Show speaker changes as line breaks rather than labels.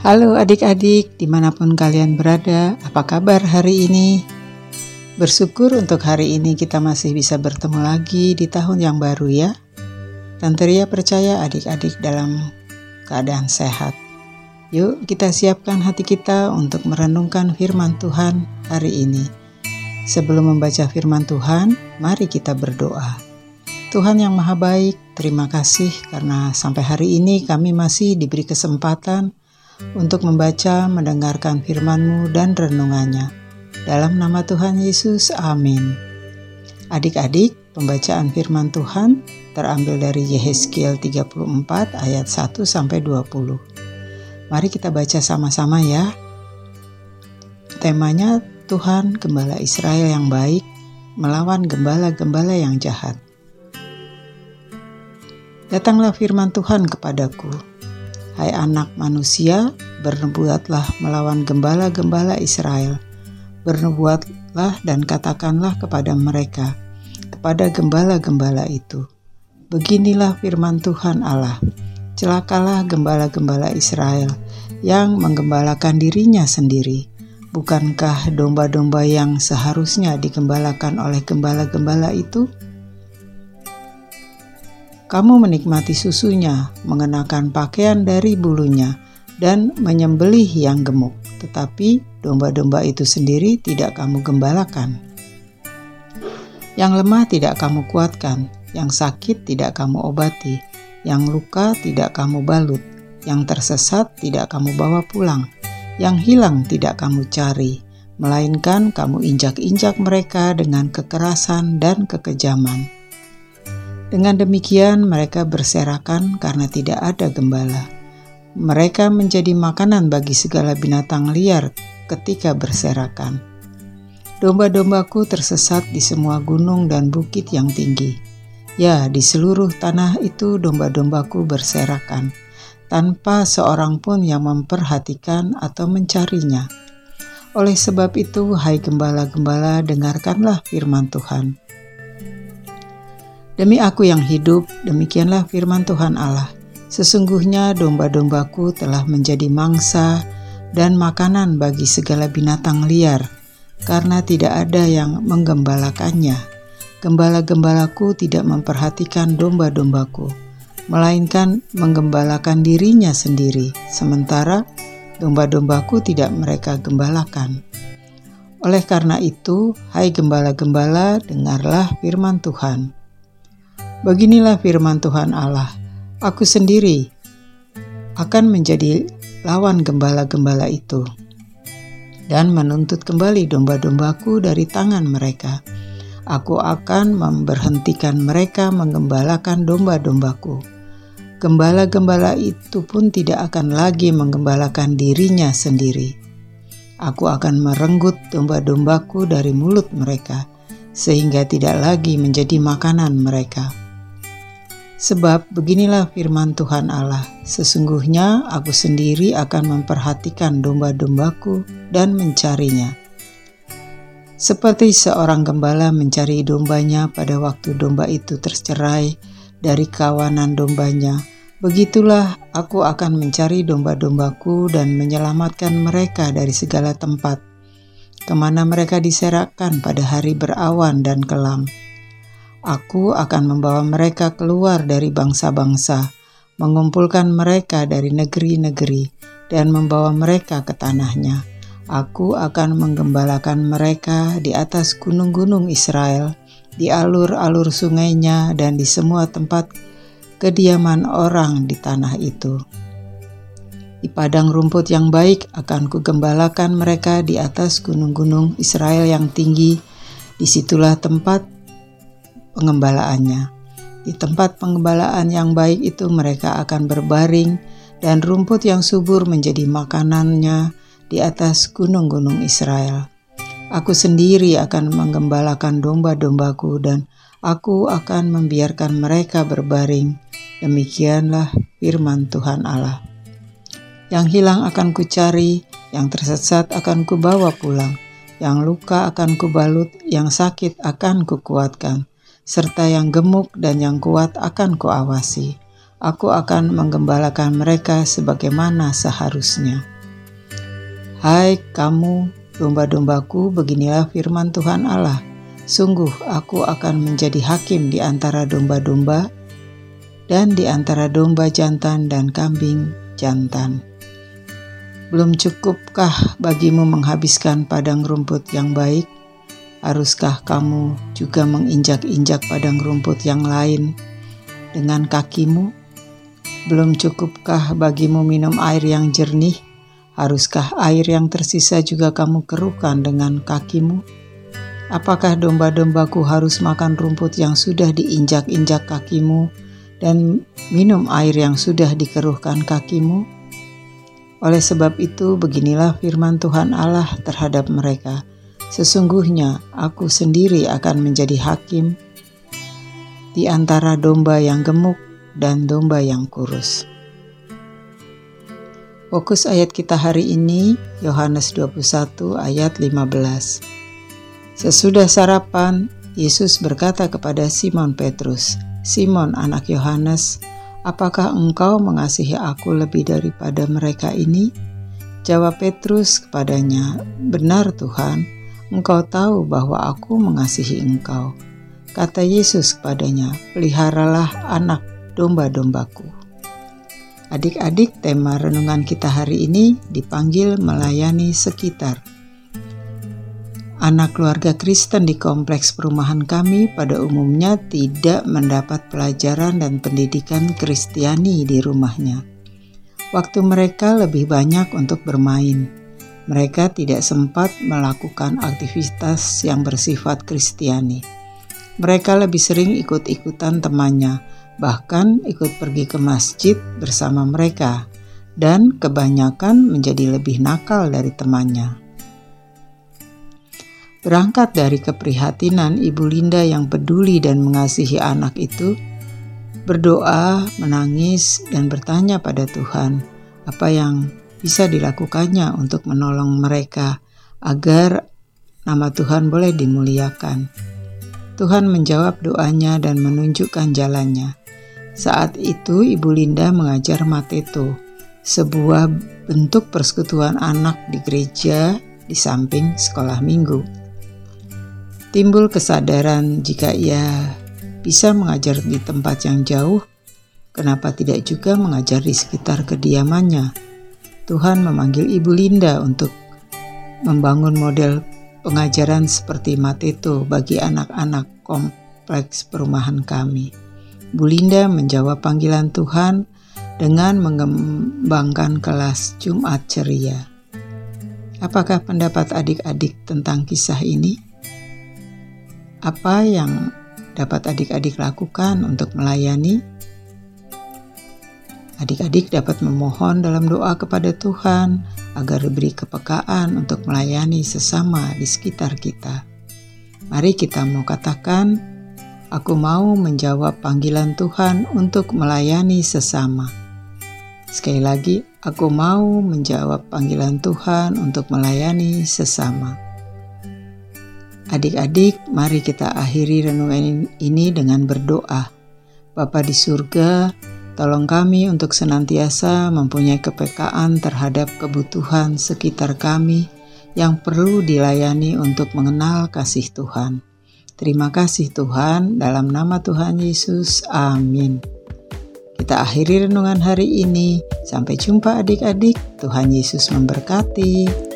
Halo adik-adik, di mana pun kalian berada, apa kabar hari ini? Bersyukur untuk hari ini kita masih bisa bertemu lagi di tahun yang baru ya. Tante Ria percaya adik-adik dalam keadaan sehat. Yuk kita siapkan hati kita untuk merenungkan firman Tuhan hari ini. Sebelum membaca firman Tuhan, mari kita berdoa. Tuhan yang Maha Baik, terima kasih karena sampai hari ini kami masih diberi kesempatan untuk membaca, mendengarkan firman-Mu dan renungannya. Dalam nama Tuhan Yesus, amin. Adik-adik, pembacaan firman Tuhan terambil dari Yehezkiel 34 ayat 1 sampai 20. Mari kita baca sama-sama ya. Temanya Tuhan Gembala Israel yang baik melawan gembala-gembala yang jahat. Datanglah firman Tuhan kepadaku, Hai anak manusia, bernubuatlah melawan gembala-gembala Israel. Bernubuatlah dan katakanlah kepada mereka, kepada gembala-gembala itu. Beginilah firman Tuhan Allah. Celakalah gembala-gembala Israel yang menggembalakan dirinya sendiri. Bukankah domba-domba yang seharusnya digembalakan oleh gembala-gembala itu? Kamu menikmati susunya, mengenakan pakaian dari bulunya, dan menyembelih yang gemuk, tetapi domba-domba itu sendiri tidak kamu gembalakan. Yang lemah tidak kamu kuatkan, yang sakit tidak kamu obati, yang luka tidak kamu balut, yang tersesat tidak kamu bawa pulang, yang hilang tidak kamu cari, melainkan kamu injak-injak mereka dengan kekerasan dan kekejaman dengan demikian, mereka berserakan karena tidak ada gembala. Mereka menjadi makanan bagi segala binatang liar ketika berserakan. Domba-dombaku tersesat di semua gunung dan bukit yang tinggi. Ya, di seluruh tanah itu domba-dombaku berserakan, tanpa seorang pun yang memperhatikan atau mencarinya. Oleh sebab itu, hai gembala-gembala, dengarkanlah firman Tuhan. Demi aku yang hidup, demikianlah firman Tuhan Allah. Sesungguhnya domba-dombaku telah menjadi mangsa dan makanan bagi segala binatang liar, karena tidak ada yang menggembalakannya. Gembala-gembalaku tidak memperhatikan domba-dombaku, melainkan menggembalakan dirinya sendiri, sementara domba-dombaku tidak mereka gembalakan. Oleh karena itu, hai gembala-gembala, dengarlah firman Tuhan. Beginilah firman Tuhan Allah, aku sendiri akan menjadi lawan gembala-gembala itu dan menuntut kembali domba-dombaku dari tangan mereka. Aku akan memberhentikan mereka menggembalakan domba-dombaku. Gembala-gembala itu pun tidak akan lagi menggembalakan dirinya sendiri. Aku akan merenggut domba-dombaku dari mulut mereka, sehingga tidak lagi menjadi makanan mereka. Sebab beginilah firman Tuhan Allah, sesungguhnya aku sendiri akan memperhatikan domba-dombaku dan mencarinya. Seperti seorang gembala mencari dombanya pada waktu domba itu tercerai dari kawanan dombanya, begitulah aku akan mencari domba-dombaku dan menyelamatkan mereka dari segala tempat, ke mana mereka diserahkan pada hari berawan dan kelam Aku akan membawa mereka keluar dari bangsa-bangsa, mengumpulkan mereka dari negeri-negeri, dan membawa mereka ke tanahnya. Aku akan menggembalakan mereka di atas gunung-gunung Israel, di alur-alur sungainya, dan di semua tempat kediaman orang di tanah itu. Di padang rumput yang baik akan kugembalakan mereka di atas gunung-gunung Israel yang tinggi. Di situlah tempat pengembalaannya. Di tempat pengembalaan yang baik itu mereka akan berbaring dan rumput yang subur menjadi makanannya di atas gunung-gunung Israel. Aku sendiri akan menggembalakan domba-dombaku dan aku akan membiarkan mereka berbaring. Demikianlah firman Tuhan Allah. Yang hilang akan kucari, yang tersesat akan kubawa pulang, yang luka akan kubalut, yang sakit akan kukuatkan serta yang gemuk dan yang kuat akan kuawasi. Aku akan menggembalakan mereka sebagaimana seharusnya. Hai kamu, domba-dombaku, beginilah firman Tuhan Allah. Sungguh aku akan menjadi hakim di antara domba-domba dan di antara domba jantan dan kambing jantan. Belum cukupkah bagimu menghabiskan padang rumput yang baik? Haruskah kamu juga menginjak-injak padang rumput yang lain dengan kakimu? Belum cukupkah bagimu minum air yang jernih? Haruskah air yang tersisa juga kamu keruhkan dengan kakimu? Apakah domba-dombaku harus makan rumput yang sudah diinjak-injak kakimu dan minum air yang sudah dikeruhkan kakimu? Oleh sebab itu, beginilah firman Tuhan Allah terhadap mereka: "Sesungguhnya Aku sendiri akan menjadi hakim di antara domba yang gemuk dan domba yang kurus." Fokus ayat kita hari ini Yohanes 21 ayat 15. Sesudah sarapan, Yesus berkata kepada Simon Petrus, "Simon anak Yohanes, Apakah engkau mengasihi aku lebih daripada mereka ini? Jawab Petrus kepadanya, Benar Tuhan, engkau tahu bahwa aku mengasihi engkau. Kata Yesus kepadanya, Peliharalah anak domba-dombaku. Adik-adik, tema renungan kita hari ini dipanggil melayani sekitar. Anak keluarga Kristen di kompleks perumahan kami pada umumnya tidak mendapat pelajaran dan pendidikan Kristiani di rumahnya. Waktu mereka lebih banyak untuk bermain. Mereka tidak sempat melakukan aktivitas yang bersifat Kristiani. Mereka lebih sering ikut-ikutan temannya, bahkan ikut pergi ke masjid bersama mereka, dan kebanyakan menjadi lebih nakal dari temannya. Berangkat dari keprihatinan Ibu Linda yang peduli dan mengasihi anak itu, berdoa, menangis, dan bertanya pada Tuhan apa yang bisa dilakukannya untuk menolong mereka agar nama Tuhan boleh dimuliakan. Tuhan menjawab doanya dan menunjukkan jalannya. Saat itu Ibu Linda mengajar Mateto, sebuah bentuk persekutuan anak di gereja di samping sekolah minggu timbul kesadaran jika ia bisa mengajar di tempat yang jauh, kenapa tidak juga mengajar di sekitar kediamannya? Tuhan memanggil Ibu Linda untuk membangun model pengajaran seperti Mateto bagi anak-anak kompleks perumahan kami. Bu Linda menjawab panggilan Tuhan dengan mengembangkan kelas Jumat ceria. Apakah pendapat adik-adik tentang kisah ini? Apa yang dapat adik-adik lakukan untuk melayani? Adik-adik dapat memohon dalam doa kepada Tuhan agar diberi kepekaan untuk melayani sesama di sekitar kita. Mari kita mau katakan, aku mau menjawab panggilan Tuhan untuk melayani sesama. Sekali lagi, aku mau menjawab panggilan Tuhan untuk melayani sesama. Adik-adik, mari kita akhiri renungan ini dengan berdoa. Bapa di surga, tolong kami untuk senantiasa mempunyai kepekaan terhadap kebutuhan sekitar kami yang perlu dilayani untuk mengenal kasih Tuhan. Terima kasih Tuhan, dalam nama Tuhan Yesus, amin. Kita akhiri renungan hari ini. Sampai jumpa adik-adik. Tuhan Yesus memberkati.